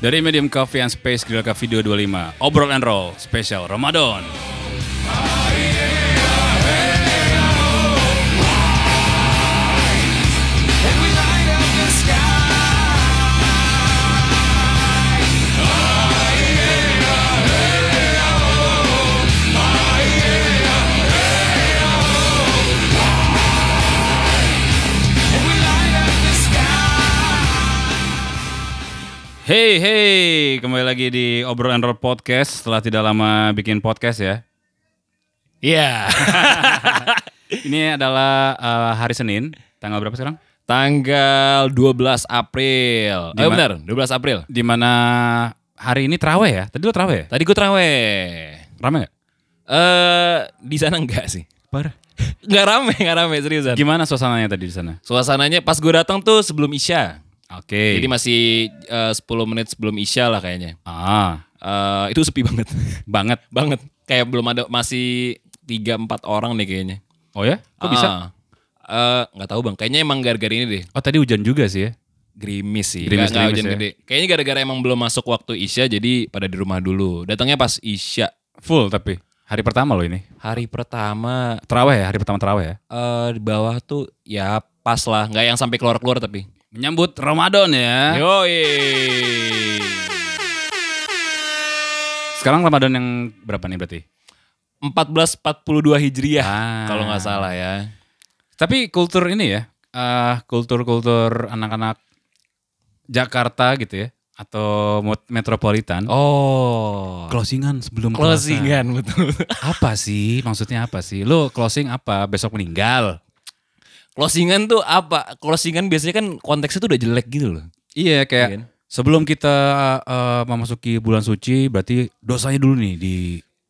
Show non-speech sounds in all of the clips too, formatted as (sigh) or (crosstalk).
Dari Medium Coffee and Space Grill Coffee 225 Obrol and Roll Spesial Ramadan Hey hey, kembali lagi di Obrol and Roll Podcast setelah tidak lama bikin podcast ya. Iya. (laughs) Ini adalah uh, hari Senin, tanggal berapa sekarang? Tanggal 12 April. Di Eh benar, 12 April. Di mana hari ini terawih ya? Tadi lo terawih ya? Tadi gue terawih. Rame gak? Eh di sana enggak sih? Parah. Enggak rame, enggak rame seriusan. Gimana suasananya tadi di sana? Suasananya pas gue datang tuh sebelum Isya. Oke. Jadi masih eh, 10 menit sebelum Isya lah kayaknya. ah, Eh itu sepi banget. (laughs) banget. banget. Kayak belum ada masih 3 4 orang nih kayaknya. Oh ya? Kok bisa? Ah. Eh nggak tahu Bang. Kayaknya emang gara-gara ini deh. Oh tadi hujan juga sih ya? Gerimis sih, Gerimis- nggak- nggak gerimis hujan ya. gede. Kayaknya gara-gara emang belum masuk waktu Isya jadi pada di rumah dulu. Datangnya pas Isya. Full tapi hari pertama lo ini. Hari pertama Terawih ya? Hari pertama terawih ya? eh di bawah tuh ya pas lah, nggak yang sampai keluar-keluar tapi. Menyambut Ramadan ya. Yoi. Sekarang Ramadan yang berapa nih berarti? 1442 Hijriah Ah. kalau nggak salah ya. Tapi kultur ini ya, eh, kultur-kultur anak-anak Jakarta gitu ya, atau metropolitan. Oh. Closingan sebelum. Closingan betul. Apa sih? Maksudnya apa sih? Lo closing apa? Besok meninggal? Closingan tuh apa? Closingan biasanya kan konteksnya tuh udah jelek gitu loh. Iya kayak Iya kan? sebelum kita eh, memasuki bulan suci, berarti dosanya dulu nih di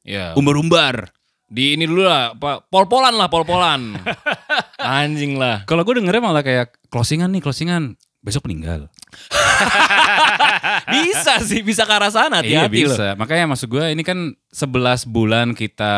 Ya. umbar-umbar. Di ini dulu lah, apa? Pol-polan lah, pol-polan. (laughs) Anjing lah. Kalau gue dengernya malah kayak closingan nih, closingan. Besok meninggal. (laughs) bisa sih, bisa ke arah sana. iya Hati-hati loh. bisa. Makanya maksud gue ini kan 11 bulan kita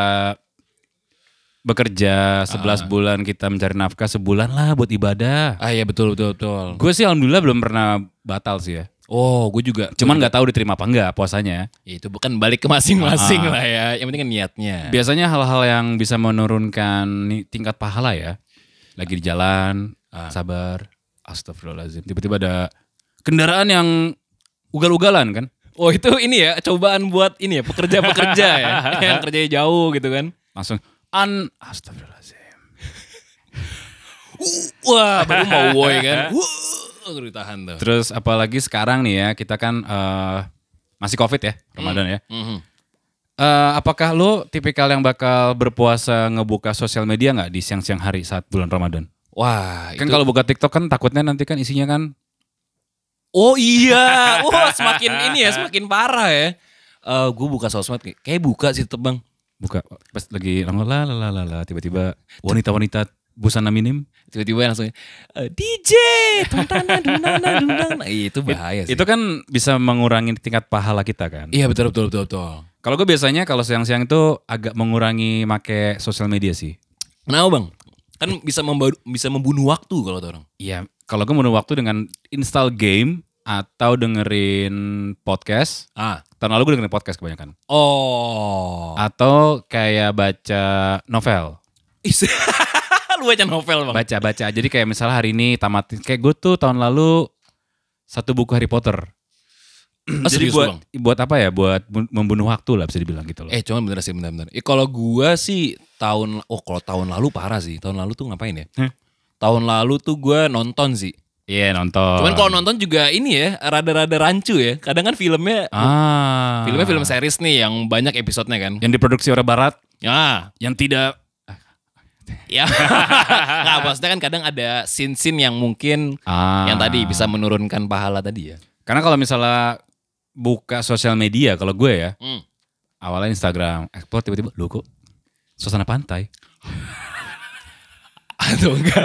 bekerja, 11 bulan kita mencari nafkah, sebulan lah buat ibadah. Ah iya betul betul betul. Gue sih alhamdulillah belum pernah batal sih ya. Oh, gue juga. Cuman nggak tahu diterima apa enggak puasanya. Ya, itu bukan balik ke masing-masing Ah. lah ya. Yang penting kan niatnya. Biasanya hal-hal yang bisa menurunkan tingkat pahala ya. Lagi di jalan, sabar, astagfirullahaladzim. Tiba-tiba ada kendaraan yang ugal-ugalan kan. Oh itu ini ya cobaan buat ini ya pekerja-pekerja ya (laughs) yang kerjanya jauh gitu kan. Langsung, an, astagfirullahaladzim. Wah baru mau woi kan. (laughs) Wah ditahan tuh. Terus apalagi sekarang nih ya, kita kan eh, masih covid ya, Ramadan ya. Mhm. Eh, apakah lo tipikal yang bakal berpuasa ngebuka sosial media nggak di siang-siang hari saat bulan Ramadan? Wah Kan itu- kalau buka TikTok kan takutnya nanti kan isinya kan Oh iya, (laughs) wah semakin ini ya semakin parah ya. Eh gue buka sosmed kayak, kayak buka sih tetep bang. Buka pas lagi la la la la tiba-tiba wanita-wanita busana minim. Tiba-tiba langsung eh, DJ, tuntana, dunana, dunana. Ih, Itu bahaya sih. Itu kan bisa mengurangi tingkat pahala kita kan. Iya betul betul betul betul. Kalau gue biasanya kalau siang-siang itu agak mengurangi make sosial media sih. Kenapa bang? Kan bisa memba- bisa membunuh waktu kalau orang. Iya, kalau gue menurut waktu dengan install game atau dengerin podcast. Ah. Tahun lalu gue dengerin podcast kebanyakan. Oh. Atau kayak baca novel. (laughs) Lu baca novel bang? Baca-baca. Jadi kayak misalnya hari ini tamatin. Kayak gue tuh tahun lalu satu buku Harry Potter. (clears throat) Oh, Jadi buat Bang? buat apa ya? Buat mem- membunuh waktu lah bisa dibilang gitu loh. Eh cuman bener sih bener-bener. Eh, kalau gua sih tahun, oh kalau tahun lalu parah sih. Tahun lalu tuh ngapain ya? Hah? Tahun lalu tuh gua nonton sih. Iya nonton. Cuman kalau nonton juga ini ya, rada-rada rancu ya. Kadang kan filmnya, ah, filmnya film series nih yang banyak episodenya kan. yang diproduksi oleh Barat, Ya, yang tidak (laughs) ya. Nggak, maksudnya kan kadang ada scene-scene yang mungkin ah. yang tadi bisa menurunkan pahala tadi ya. Karena kalau misalnya buka sosial media, kalau gue ya, Hmm. awalnya Instagram, explore tiba-tiba, lu kok suasana pantai. Atau enggak.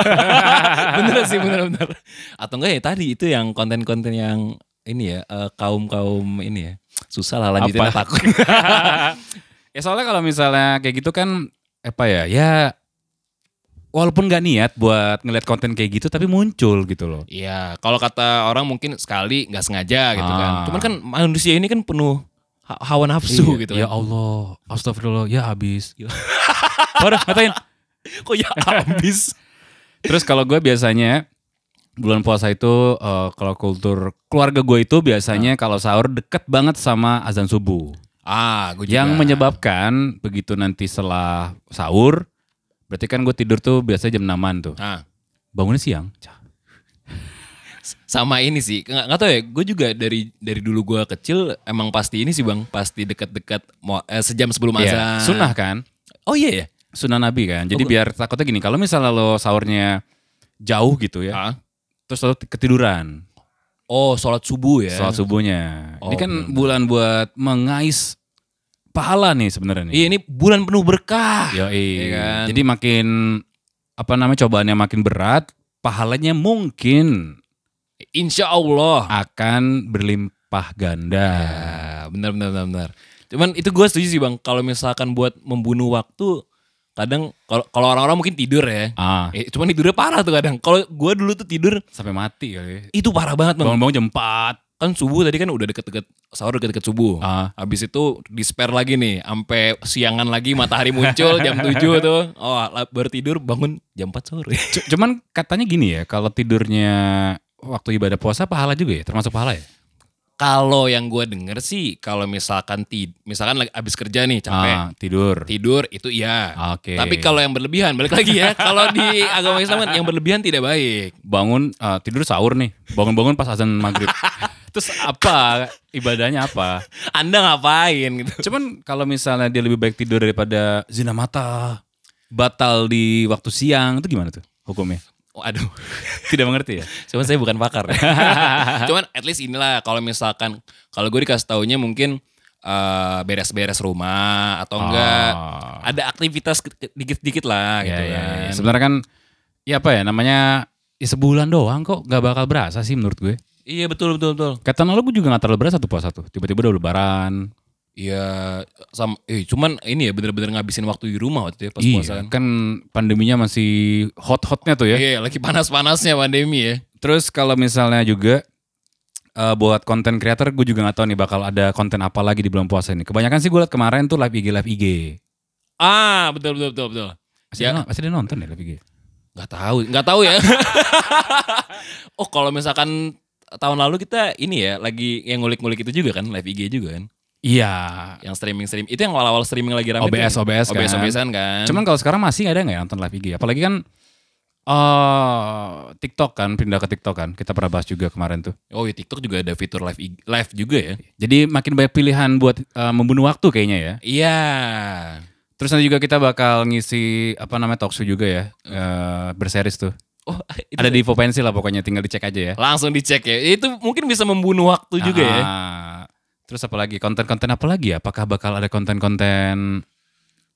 (laughs) bener sih bener-bener. Atau enggak ya tadi itu yang konten-konten yang ini ya eh, kaum-kaum ini ya. Susah lah lanjutin Apa? takut. (laughs) Ya soalnya kalau misalnya kayak gitu kan apa ya? Ya walaupun nggak niat buat ngeliat konten kayak gitu tapi muncul gitu loh. Iya, kalau kata orang mungkin sekali nggak sengaja gitu kan. Ah. Cuman kan manusia ini kan penuh ha- hawa nafsu Iya, gitu Ya kan. Allah, astagfirullah, ya habis. Parah, ngatain. (laughs) Kok ya (laughs) habis? Terus kalau gue biasanya bulan puasa itu eh, kalau kultur keluarga gue itu biasanya kalau sahur deket banget sama azan subuh. ah, gue juga. Yang menyebabkan begitu nanti setelah sahur, berarti kan gue tidur tuh biasanya jam 6 tuh. Ah, Bangunnya siang. sama ini sih. Nggak, nggak tahu ya, gue juga dari dari dulu gue kecil emang pasti ini sih bang, pasti dekat-dekat eh, sejam sebelum Iya, azan. sunnah kan? Oh iya ya. Sunnah Nabi kan. Jadi Oh, biar takutnya gini, kalau misalnya lo sahurnya jauh gitu ya, Ah. terus lo ketiduran Oh, sholat subuh ya. sholat subuhnya. Oh, Ini kan benar. bulan buat mengais pahala nih sebenarnya. Iya ini bulan penuh berkah. Yoi. Iya kan? Jadi makin apa namanya cobaannya makin berat, pahalanya mungkin Insya Allah. akan berlimpah ganda. Ya, benar benar benar benar. Cuman itu gue setuju sih bang. Kalau misalkan buat membunuh waktu, kadang kalau kalau orang-orang mungkin tidur ya. Ah, Eh, cuman tidurnya parah tuh kadang. Kalau gue dulu tuh tidur sampai mati kali. itu parah banget bang. Bangun-bangun jam 4. Kan subuh tadi kan udah deket-deket sahur deket-deket subuh. Ah. Habis itu di spare lagi nih, sampai siangan lagi matahari muncul jam (laughs) 7 tuh. Oh baru tidur bangun jam 4 sore. Cuman katanya gini ya, kalau tidurnya waktu ibadah puasa pahala juga ya, termasuk pahala ya? Kalau yang gue denger sih, kalau misalkan tid, misalkan lagi abis kerja nih capek, Ah, tidur. tidur itu iya. Oke. Tapi kalau yang berlebihan, balik lagi ya. (laughs) kalau di agama Islam kan yang berlebihan tidak baik. bangun ah, tidur sahur nih, bangun-bangun pas azan maghrib. (laughs) Terus apa ibadahnya apa? Anda ngapain gitu? Cuman kalau misalnya dia lebih baik tidur daripada zina mata, batal di waktu siang, itu gimana tuh hukumnya? Oh, aduh. (laughs) Tidak mengerti ya? Cuman saya bukan pakar. (laughs) Cuman at least inilah kalau misalkan kalau gue dikasih taunya mungkin eh, beres-beres rumah atau enggak Ah. ada aktivitas dikit-dikit lah Ya, gitu ya, ya. kan. Sebenarnya kan, ya apa ya namanya, ya sebulan doang kok gak bakal berasa sih menurut gue. Iya betul betul betul. Kata lalu gue juga gak terlalu berasa tuh puasa tuh. Tiba-tiba udah lebaran. Iya sama eh cuman ini ya bener-bener ngabisin waktu di rumah waktu itu ya pas iya, puasa kan. kan pandeminya masih hot-hotnya tuh ya. Iya, lagi panas-panasnya pandemi ya. Terus kalau misalnya juga eh, buat konten creator gue juga nggak tahu nih bakal ada konten apa lagi di bulan puasa ini. Kebanyakan sih gue liat kemarin tuh live IG live IG. Ah, betul betul betul betul. Masih, Ya. ada, masih ada nonton ya live IG? Nggak tahu, nggak tahu ya. (laughs) oh, kalau misalkan tahun lalu kita ini ya lagi yang ngulik-ngulik itu juga kan live IG juga kan. Iya. Yang streaming-streaming itu yang awal-awal streaming lagi rame OBS, tuh. OBS kan. OBS OBSan kan. Cuman kalau sekarang masih ada nggak ya nonton live IG? Apalagi kan eh TikTok kan pindah ke TikTok kan. Kita pernah bahas juga kemarin tuh. oh, ya TikTok juga ada fitur live IG live juga ya. Jadi makin banyak pilihan buat eh, membunuh waktu kayaknya ya. Iya. Terus nanti juga kita bakal ngisi apa namanya talk show juga ya. eh berseries tuh. Oh, (laughs) itu Ada di Vopensi lah pokoknya tinggal dicek aja ya. langsung dicek ya. Itu mungkin bisa membunuh waktu juga ya. Terus apa lagi? Konten-konten apa lagi ya? Apakah bakal ada konten-konten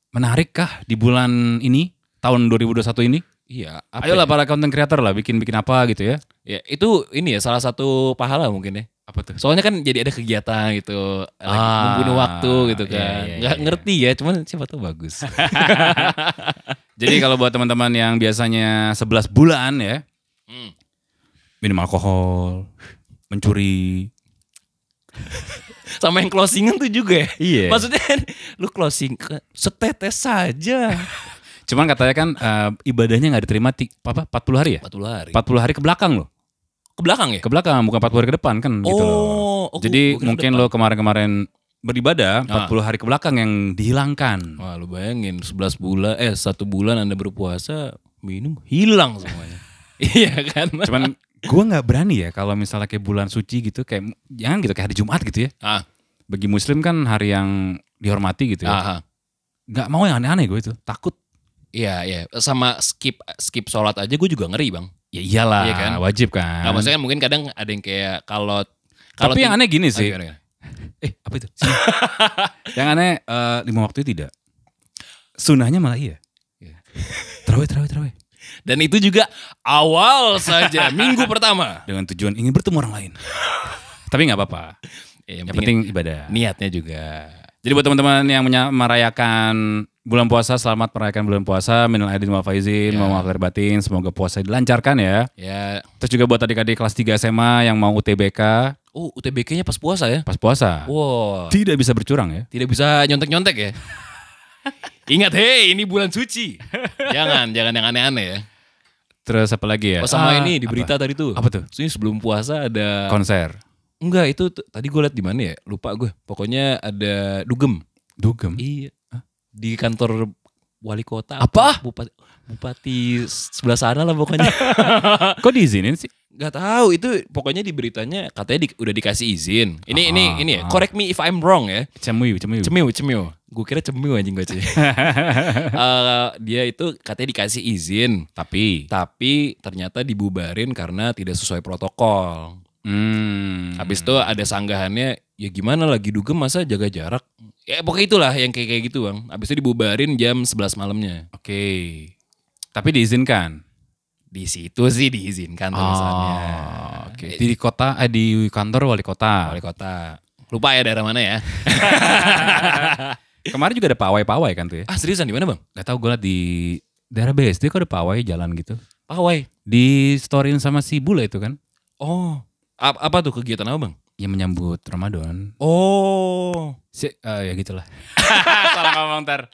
menarik kah di bulan ini? Tahun 2021 ini? Iya, apa Ayolah ya? para konten creator lah bikin-bikin apa gitu ya. Ya, itu ini ya salah satu pahala mungkin ya. Apa tuh? Soalnya kan jadi ada kegiatan gitu, Ah, membunuh waktu gitu iya, kan. iya, Nggak iya. ngerti ya, cuman siapa tahu bagus. (laughs) Jadi kalau buat teman-teman yang biasanya 11 bulan ya, Hmm. minum alkohol, mencuri. Sama yang closingan tuh juga ya. Iya. Maksudnya lu closing setetes saja. (laughs) Cuman katanya kan eh, ibadahnya nggak diterima ti, apa 40 hari ya? 40 hari. 40 hari ke belakang loh. Ke belakang ya? Ke belakang bukan 40 hari ke depan kan gitu loh. Oh, oh, Jadi mungkin lo kemarin-kemarin beribadah Ah. 40 hari ke belakang yang dihilangkan. Wah lu bayangin 11 bulan, eh satu bulan anda berpuasa, minum hilang semuanya. (laughs) iya kan? Cuman gue nggak berani ya kalau misalnya kayak bulan suci gitu kayak jangan gitu kayak hari Jumat gitu ya. Ah, Bagi muslim kan hari yang dihormati gitu ya. Nggak mau yang aneh-aneh gue itu. Takut. Iya, iya. Sama skip skip sholat aja gue juga ngeri bang. Ya iyalah, Iya kan? wajib kan. Nah, maksudnya mungkin kadang ada yang kayak kalau kalau Tapi yang aneh gini Oh, sih. gimana? (laughs) Eh apa itu? Yang aneh eh, lima waktu tidak. Sunahnya malah iya. Terawih, terawih, terawih. Dan itu juga awal saja (laughs) minggu pertama. Dengan tujuan ingin bertemu orang lain. Tapi nggak apa-apa. Ya, Yang penting ibadah. niatnya juga. Jadi buat teman-teman yang merayakan bulan puasa, selamat merayakan bulan puasa. Minal aidin wal faizin, Ya. mohon maaf lahir batin. Semoga puasa dilancarkan ya. Ya, Terus juga buat adik-adik kelas 3 SMA yang mau UTBK oh UTBK-nya pas puasa ya? pas puasa. Wow, Tidak bisa bercurang ya. tidak bisa nyontek-nyontek ya? (laughs) Ingat, hei ini bulan suci. jangan, jangan yang aneh-aneh ya. Terus apa lagi ya? Oh sama Ah, ini di berita tadi tuh. Apa tuh? Ini sebelum puasa ada Konser. Enggak, itu tadi gue liat di mana ya? Lupa gue. Pokoknya ada dugem. Dugem. Iya. Di kantor wali kota. Apa? Bupati, bupati sebelah sana lah pokoknya. (laughs) Kok diizinin sih? Gak tahu itu pokoknya di beritanya katanya di- udah dikasih izin. Ini ini Ah, ini ya. ah. Correct me if I'm wrong ya. Cemiu, cemiu. Cemiu, cemiu. Gue kira cemiu anjing gue (laughs) Eh, dia itu katanya dikasih izin, Tapi, tapi ternyata dibubarin karena tidak sesuai protokol. hmm, Habis itu ada sanggahannya, ya gimana lagi dugem masa jaga jarak. Ya pokoknya itulah yang kayak kayak gitu bang. Habis itu dibubarin jam 11 malamnya. Oke. Tapi diizinkan. Di situ sih diizinkan tulisannya. Oh, Oke. Di kota, eh, di kantor wali kota. Wali kota. Lupa ya daerah mana ya. (laughs) Kemarin juga ada pawai-pawai kan tuh ya. ah seriusan di mana bang? Gak tau gue liat di daerah BSD kok ada pawai jalan gitu. Pawai. Di storyin sama si Bule itu kan. Oh. A- apa tuh kegiatan apa bang? Yang menyambut Ramadan. Oh. Si, eh, ya gitulah. (laughs) Salah ngomong ntar. (laughs)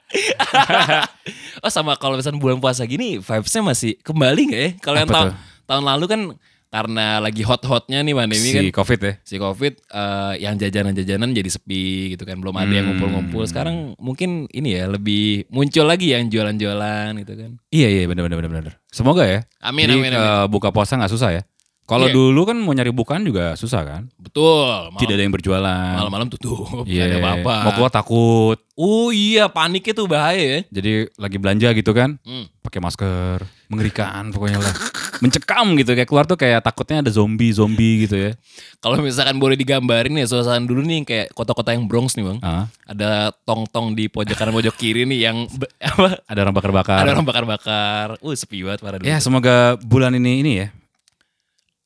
Oh sama kalau misalnya bulan puasa gini vibesnya masih kembali gak ya? Kalau yang Apa tahun tuh? tahun lalu kan karena lagi hot-hotnya nih pandemi si kan COVID ya. si covid eh, yang jajanan-jajanan jadi sepi gitu kan belum ada yang Hmm. ngumpul-ngumpul sekarang mungkin ini ya lebih muncul lagi yang jualan-jualan gitu kan Iya iya benar benar benar benar. Semoga ya. amin Jadi, amin amin eh, buka puasa nggak susah ya. Kalau Iya. dulu kan mau nyari bukaan juga susah kan. betul malam, Tidak ada yang berjualan. malam-malam tutup Iya. gak ada apa-apa Mau keluar takut. oh iya paniknya tuh bahaya ya Jadi lagi belanja gitu kan. Hmm. Pakai masker. Mengerikan pokoknya lah. (laughs) Mencekam gitu kayak keluar tuh kayak takutnya ada zombie zombie gitu ya. kalau misalkan boleh digambarin ya suasana dulu nih kayak kota-kota yang Bronx nih bang Ah, ada tong-tong di pojok kanan pojok kiri nih yang apa ada orang bakar-bakar. ada orang bakar-bakar uh sepi banget Ya semoga bulan ini ini ya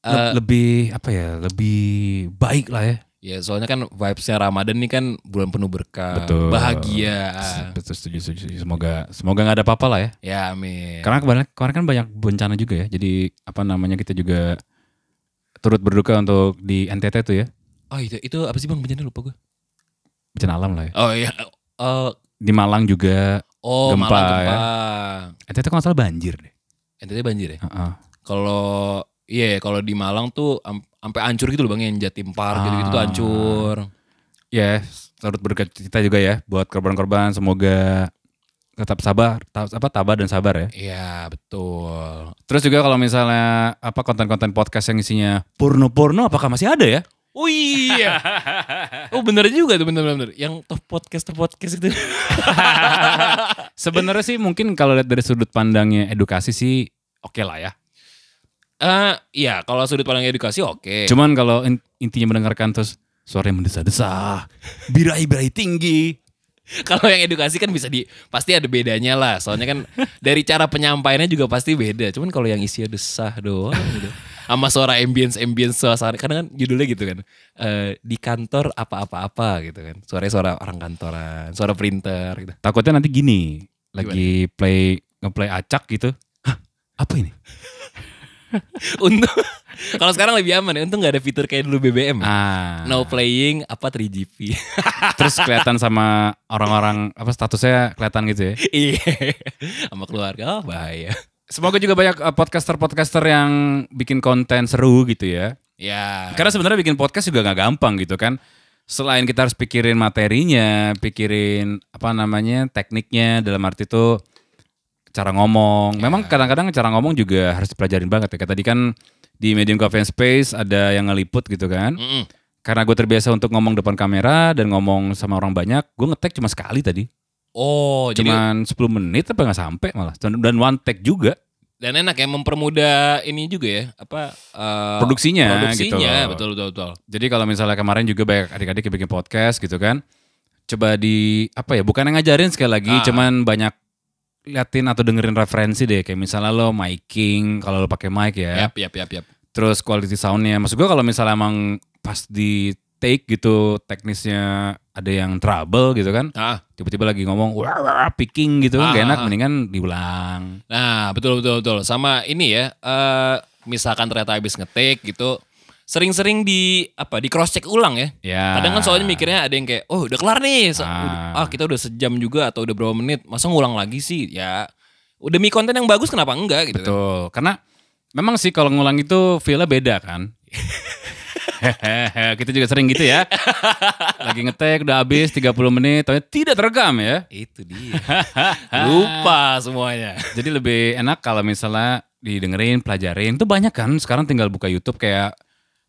le- Eh, lebih apa ya lebih baik lah ya. Ya soalnya kan vibesnya Ramadan nih kan bulan penuh berkah, Betul. bahagia. Betul setuju, setuju, setuju. Semoga semoga nggak ada apa-apa lah ya. Ya amin. Karena kemarin, kemarin kan banyak bencana juga ya. Jadi apa namanya kita juga turut berduka untuk di NTT tuh ya. Oh itu itu apa sih bang bencana lupa gue. Bencana alam lah ya. Oh iya. Oh, Di Malang juga oh Gempa, Malang ya. gempa. NTT kalau nggak salah banjir deh. NTT banjir ya. Heeh. Kalau iya kalau di Malang tuh sampai hancur gitu loh bang yang Jatim Park gitu-gitu tuh Ah. hancur. Ya, turut berduka cita juga ya buat korban-korban. Semoga tetap sabar, ta- apa tabah dan sabar ya. Iya betul. Terus juga kalau misalnya apa konten-konten podcast yang isinya porno-porno apakah masih ada ya? Oh iya. oh bener juga tuh bener-bener. Yang top podcast top podcast itu. (laughs) Sebenarnya sih mungkin kalau lihat dari sudut pandangnya edukasi sih oke lah ya. Eh iya kalau sudut pandang edukasi oke. Cuman kalau in- intinya mendengarkan terus suara yang mendesah-desah, birahi-birahi tinggi. (laughs) Kalau yang edukasi kan bisa di pasti ada bedanya lah. Soalnya kan dari cara penyampaiannya juga pasti beda. Cuman kalau yang isinya desah doang gitu. Sama suara ambience ambience suasana karena kan judulnya gitu kan. Eh, di kantor apa-apa-apa gitu kan. Suaranya suara orang kantoran, suara printer gitu. Takutnya nanti gini, lagi play ngeplay acak gitu. Hah, apa ini? (laughs) Untung kalau sekarang lebih aman ya. Untung nggak ada fitur kayak dulu BBM. ya. Ah. No playing apa 3GP. (laughs) Terus kelihatan sama orang-orang apa statusnya kelihatan gitu ya. Iya. (laughs) Sama keluarga oh, bahaya. Semoga juga banyak eh, podcaster-podcaster yang bikin konten seru gitu ya. Ya. Karena sebenarnya bikin podcast juga nggak gampang gitu kan. Selain kita harus pikirin materinya, pikirin apa namanya tekniknya dalam arti itu cara ngomong. Memang kadang-kadang cara ngomong juga harus dipelajarin banget ya. Kayak tadi kan di Medium Coffee and Space ada yang ngeliput gitu kan. Mm-mm. Karena gue terbiasa untuk ngomong depan kamera dan ngomong sama orang banyak, gue ngetek cuma sekali tadi. Oh, jadi Cuman 10 menit apa nggak sampai malah. Dan one take juga. dan enak ya mempermudah ini juga ya apa eh, Produksinya gitu produksinya loh. betul betul betul Jadi kalau misalnya kemarin juga banyak adik-adik yang bikin podcast gitu kan. Coba di apa ya, bukan yang ngajarin sekali lagi, Ah. cuman banyak liatin atau dengerin referensi deh kayak misalnya lo miking kalau lo pakai mic ya. yap yap yap yap Terus quality soundnya. Maksud gue kalau misalnya emang pas di take gitu teknisnya ada yang trouble gitu kan. Ah. Tiba-tiba lagi ngomong wah, wah, picking gitu kan Ah, gak enak ah. mendingan diulang. Nah, betul betul betul. Sama ini ya, eh misalkan ternyata habis ngetik gitu, sering-sering di apa di cross check ulang ya. Ya. Kadang kan soalnya mikirnya ada yang kayak, oh udah kelar nih, Sa- Ah. ah kita udah sejam juga atau udah berapa menit, masa ngulang lagi sih? Ya, udah demi konten yang bagus kenapa enggak gitu kan? Betul. Karena memang sih kalau ngulang itu feel-nya beda kan. (laughs) Kita juga sering gitu ya. Lagi ngetek udah habis 30 menit, tapi tidak terekam ya. Itu dia. Lupa semuanya. Jadi lebih enak kalau misalnya didengerin, pelajarin. Itu banyak kan sekarang tinggal buka YouTube kayak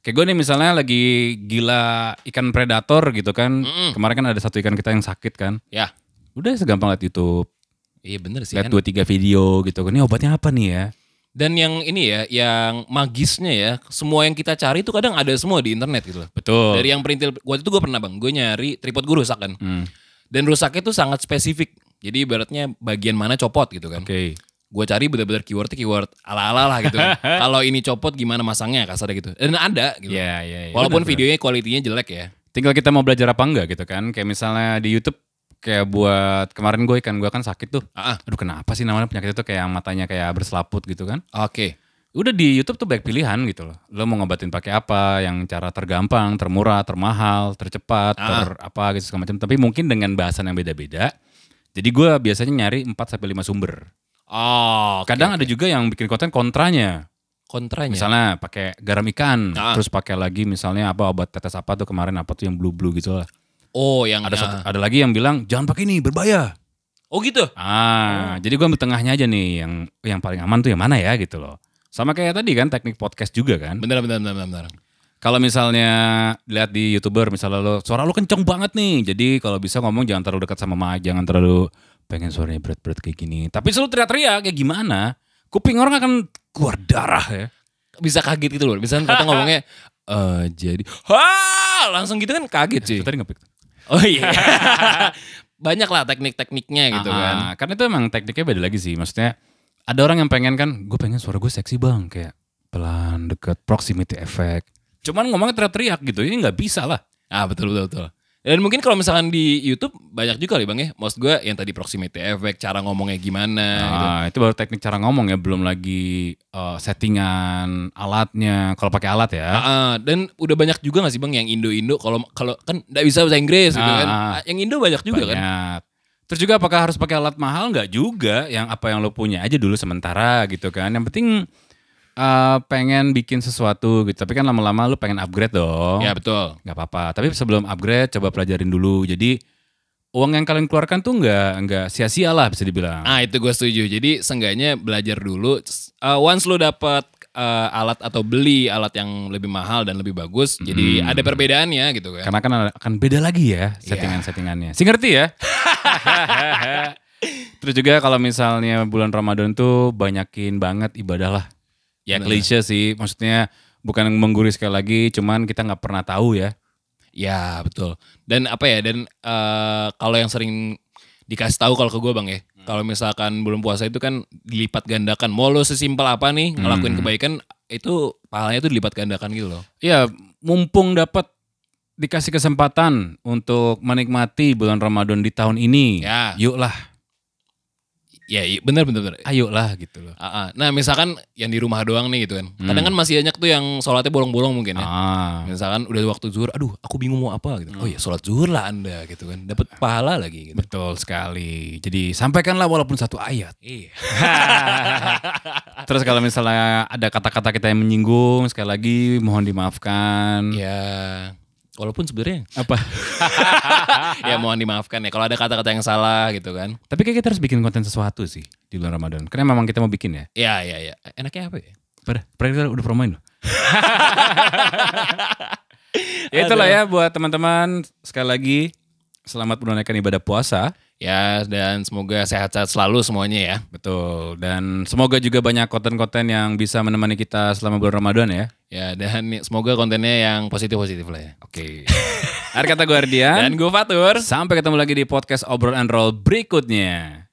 kayak gue nih misalnya lagi gila ikan predator gitu kan. Kemarin kan ada satu ikan kita yang sakit kan. Ya, Udah segampang liat YouTube, iya bener sih lihat kan. dua tiga video gitu kan. Ini obatnya apa nih ya? Dan yang ini ya, yang magisnya ya, semua yang kita cari itu kadang ada semua di internet gitu loh. Betul. Dari yang perintil, waktu itu gue pernah bang, gue nyari tripod gue rusak kan. Hmm, Dan rusaknya itu sangat spesifik. Jadi ibaratnya bagian mana copot gitu kan. Oke. Gue cari bener-bener keywordnya keyword ala-ala lah gitu kan. (laughs) Kalau ini copot gimana masangnya kasarnya gitu. Dan ada gitu. Iya, iya, iya. Walaupun benar. videonya kualitinya jelek ya. tinggal kita mau belajar apa enggak gitu kan kayak misalnya di YouTube kayak buat kemarin gue ikan gue kan sakit tuh ah. aduh kenapa sih namanya penyakit itu kayak matanya kayak berselaput gitu kan Oke. udah di YouTube tuh banyak pilihan gitu loh lo mau ngobatin pakai apa yang cara tergampang termurah termahal tercepat Ah. ter apa gitu segala macam tapi mungkin dengan bahasan yang beda-beda jadi gue biasanya nyari 4 sampai 5 sumber Oh, kadang oke. ada juga yang bikin konten kontranya kontranya. misalnya pakai garam ikan Ah. terus pakai lagi misalnya apa obat tetes apa tuh kemarin apa tuh yang blue blue gitu lah Oh, yang ada satu, ada lagi yang bilang jangan pakai ini berbahaya. Oh gitu. Ah, jadi gua ambil tengahnya aja nih yang yang paling aman tuh yang mana ya gitu loh. Sama kayak tadi kan teknik podcast juga kan. Bener bener bener bener. bener. Kalau misalnya lihat di youtuber misalnya lo suara lo kenceng banget nih, jadi kalau bisa ngomong jangan terlalu dekat sama mic, jangan terlalu pengen suaranya berat-berat kayak gini. Tapi selalu teriak-teriak kayak gimana? Kuping orang akan keluar darah ya. Bisa kaget gitu loh. Misalnya kata ngomongnya (laughs) eh jadi ha langsung gitu kan kaget sih. Tadi ngepik. Oh iya. (laughs) Banyak lah teknik-tekniknya gitu Ah, kan. Karena itu emang tekniknya beda lagi sih. Maksudnya ada orang yang pengen kan, gue pengen suara gue seksi bang, kayak pelan, deket, proximity effect. Cuman ngomongnya teriak-teriak gitu, ini nggak bisa lah. Ah betul betul betul. Dan mungkin kalau misalkan di YouTube banyak juga nih bang ya. Maksud gue yang tadi proximity effect, cara ngomongnya gimana gitu. Nah, itu baru teknik cara ngomong ya, belum lagi eh, settingan alatnya. Kalau pakai alat ya. Ah, ah. dan udah banyak juga gak sih bang yang Indo-Indo kalau kalau kan nggak bisa bahasa Inggris gitu Ah, kan. ah. Yang Indo banyak juga kan. Banyak. Terus juga apakah harus pakai alat mahal? Nggak juga. Yang apa yang lo punya aja dulu sementara gitu kan. Yang penting eh, pengen bikin sesuatu gitu. Tapi kan lama-lama lo pengen upgrade dong. Ya betul. nggak apa-apa. Tapi sebelum upgrade coba pelajarin dulu. Jadi uang yang kalian keluarkan tuh nggak nggak sia-sia lah bisa dibilang. Ah itu gue setuju. Jadi seenggaknya belajar dulu. Uh, once lu dapat uh, alat atau beli alat yang lebih mahal dan lebih bagus, jadi ada perbedaannya gitu kan. Karena kan akan beda lagi ya settingan-settingannya. Sih ngerti ya? (laughs) Terus juga kalau misalnya bulan Ramadan tuh banyakin banget ibadah lah. Ya Bener. klise sih, maksudnya bukan menggurui sekali lagi, cuman kita nggak pernah tahu ya. Ya betul. Dan apa ya? Dan uh, kalau yang sering dikasih tahu kalau ke gue bang ya, kalau misalkan bulan puasa itu kan dilipat gandakan. Mau lo sesimpel apa nih ngelakuin kebaikan itu pahalanya itu dilipat gandakan gitu loh. Iya, mumpung dapat dikasih kesempatan untuk menikmati bulan Ramadan di tahun ini, Ya. yuklah, Ya bener bener bener. ayolah gitu loh. Ah, ah. Nah misalkan yang di rumah doang nih gitu kan. Kadang kan masih banyak tuh yang sholatnya bolong-bolong mungkin ya. Ah, Misalkan udah waktu zuhur, aduh aku bingung mau apa gitu. Oh ya sholat zuhur lah anda gitu kan. Dapat pahala lagi gitu. betul sekali. Jadi sampaikanlah walaupun satu ayat. Iya. (laughs) Terus kalau misalnya ada kata-kata kita yang menyinggung, sekali lagi mohon dimaafkan. Ya walaupun sebenarnya Apa? (laughs) ya mohon dimaafkan ya kalau ada kata-kata yang salah gitu kan. Tapi kayak kita harus bikin konten sesuatu sih di bulan Ramadan. Karena memang kita mau bikin ya. Ya ya ya. Enaknya apa ya? Pada, pada udah promoin loh. ya (laughs) itulah ya buat teman-teman sekali lagi selamat menunaikan ibadah puasa. Ya dan semoga sehat-sehat selalu semuanya ya. Betul. Dan semoga juga banyak konten-konten yang bisa menemani kita selama bulan Ramadan ya. Ya dan semoga kontennya yang positif-positif lah ya. Oke. Akhir kata gue Ardian. Dan gue Fatur. Sampai ketemu lagi di podcast Obrol and Roll berikutnya.